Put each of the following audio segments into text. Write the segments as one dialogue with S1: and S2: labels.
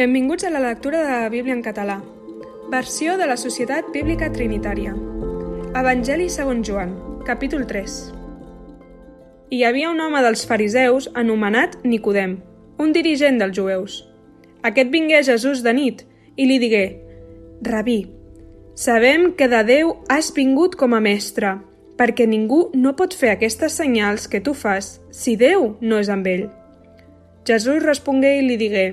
S1: Benvinguts a la lectura de la Bíblia en català. Versió de la Societat Bíblica Trinitària. Evangeli segons Joan, capítol 3. Hi havia un home dels fariseus anomenat Nicodem, un dirigent dels jueus. Aquest vingué a Jesús de nit i li digué «Rabí, sabem que de Déu has vingut com a mestre, perquè ningú no pot fer aquestes senyals que tu fas si Déu no és amb ell». Jesús respongué i li digué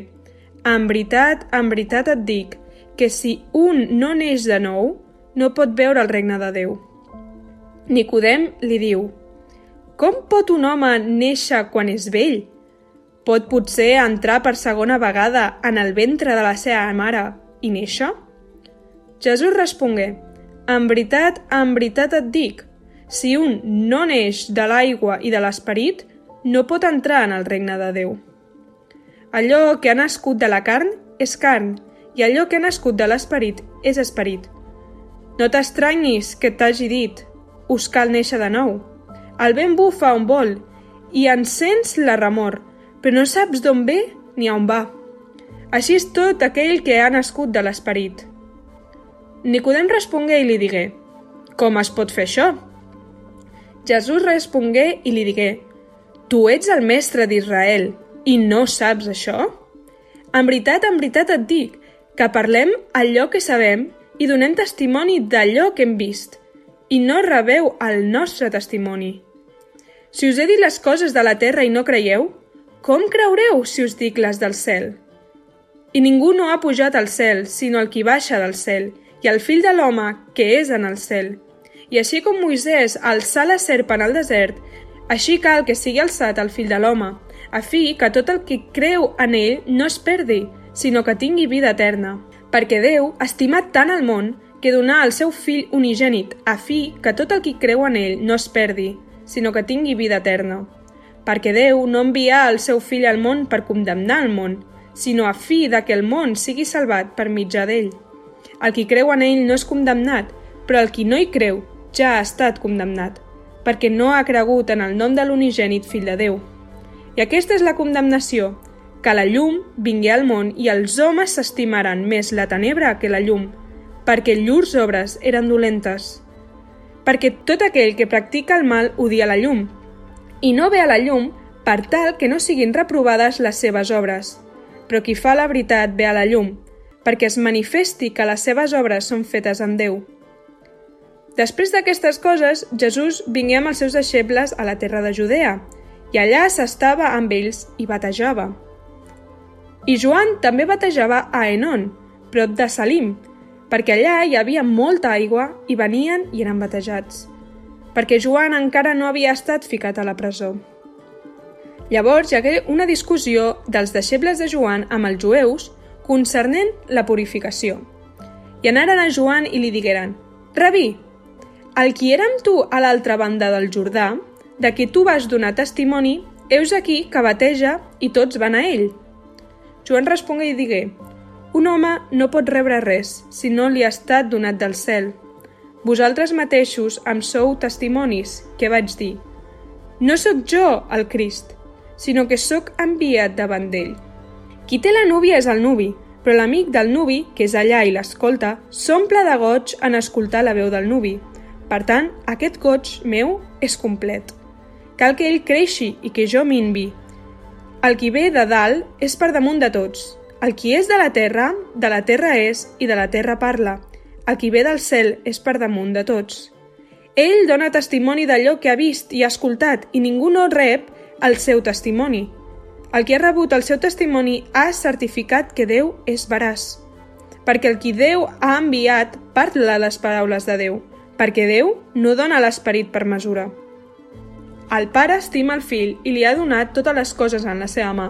S1: en veritat, en veritat et dic que si un no neix de nou, no pot veure el regne de Déu. Nicodem li diu, Com pot un home néixer quan és vell? Pot potser entrar per segona vegada en el ventre de la seva mare i néixer? Jesús respongué, En veritat, en veritat et dic, si un no neix de l'aigua i de l'esperit, no pot entrar en el regne de Déu. Allò que ha nascut de la carn és carn, i allò que ha nascut de l'esperit és esperit. No t'estranyis que t'hagi dit, us cal néixer de nou. El vent bufa on vol, i encens la remor, però no saps d'on ve ni on va. Així és tot aquell que ha nascut de l'esperit. Nicodem respongué i li digué, com es pot fer això? Jesús respongué i li digué, tu ets el mestre d'Israel i no saps això? En veritat, en veritat et dic que parlem allò que sabem i donem testimoni d'allò que hem vist, i no rebeu el nostre testimoni. Si us he dit les coses de la terra i no creieu, com creureu si us dic les del cel? I ningú no ha pujat al cel, sinó el qui baixa del cel, i el fill de l'home que és en el cel. I així com Moisès alçà la serpa en el desert, així cal que sigui alçat el fill de l'home, a fi que tot el que creu en ell no es perdi, sinó que tingui vida eterna. Perquè Déu ha estimat tant el món que donà el seu fill unigènit, a fi que tot el que creu en ell no es perdi, sinó que tingui vida eterna. Perquè Déu no envià el seu fill al món per condemnar el món, sinó a fi de que el món sigui salvat per mitjà d'ell. El qui creu en ell no és condemnat, però el qui no hi creu ja ha estat condemnat, perquè no ha cregut en el nom de l'unigènit fill de Déu. I aquesta és la condemnació, que la llum vingui al món i els homes s'estimaran més la tenebra que la llum, perquè llurs obres eren dolentes. Perquè tot aquell que practica el mal odia la llum, i no ve a la llum per tal que no siguin reprovades les seves obres. Però qui fa la veritat ve a la llum, perquè es manifesti que les seves obres són fetes amb Déu. Després d'aquestes coses, Jesús vingué amb els seus deixebles a la terra de Judea, i allà s'estava amb ells i batejava. I Joan també batejava a Enon, prop de Salim, perquè allà hi havia molta aigua i venien i eren batejats, perquè Joan encara no havia estat ficat a la presó. Llavors hi hagué una discussió dels deixebles de Joan amb els jueus concernent la purificació. I anaren a Joan i li digueren «Rabí, el qui era amb tu a l'altra banda del Jordà, de qui tu vas donar testimoni, heus aquí que bateja i tots van a ell. Joan respongué i digué, un home no pot rebre res si no li ha estat donat del cel. Vosaltres mateixos em sou testimonis, que vaig dir. No sóc jo el Crist, sinó que sóc enviat davant d'ell. Qui té la núvia és el nuvi, però l'amic del nuvi, que és allà i l'escolta, s'omple de goig en escoltar la veu del nuvi. Per tant, aquest goig meu és complet. Cal que ell creixi i que jo minvi. El qui ve de dalt és per damunt de tots. El qui és de la terra, de la terra és i de la terra parla. El qui ve del cel és per damunt de tots. Ell dona testimoni d'allò que ha vist i ha escoltat i ningú no rep el seu testimoni. El que ha rebut el seu testimoni ha certificat que Déu és veraç. Perquè el qui Déu ha enviat parla les paraules de Déu, perquè Déu no dona l'esperit per mesura. El pare estima el fill i li ha donat totes les coses en la seva mà.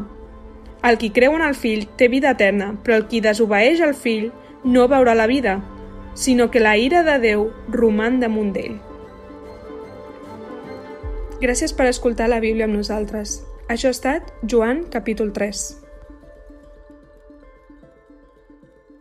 S1: El qui creu en el fill té vida eterna, però el qui desobeeix el fill no veurà la vida, sinó que la ira de Déu roman damunt d'ell. Gràcies per escoltar la Bíblia amb nosaltres. Això ha estat Joan capítol 3.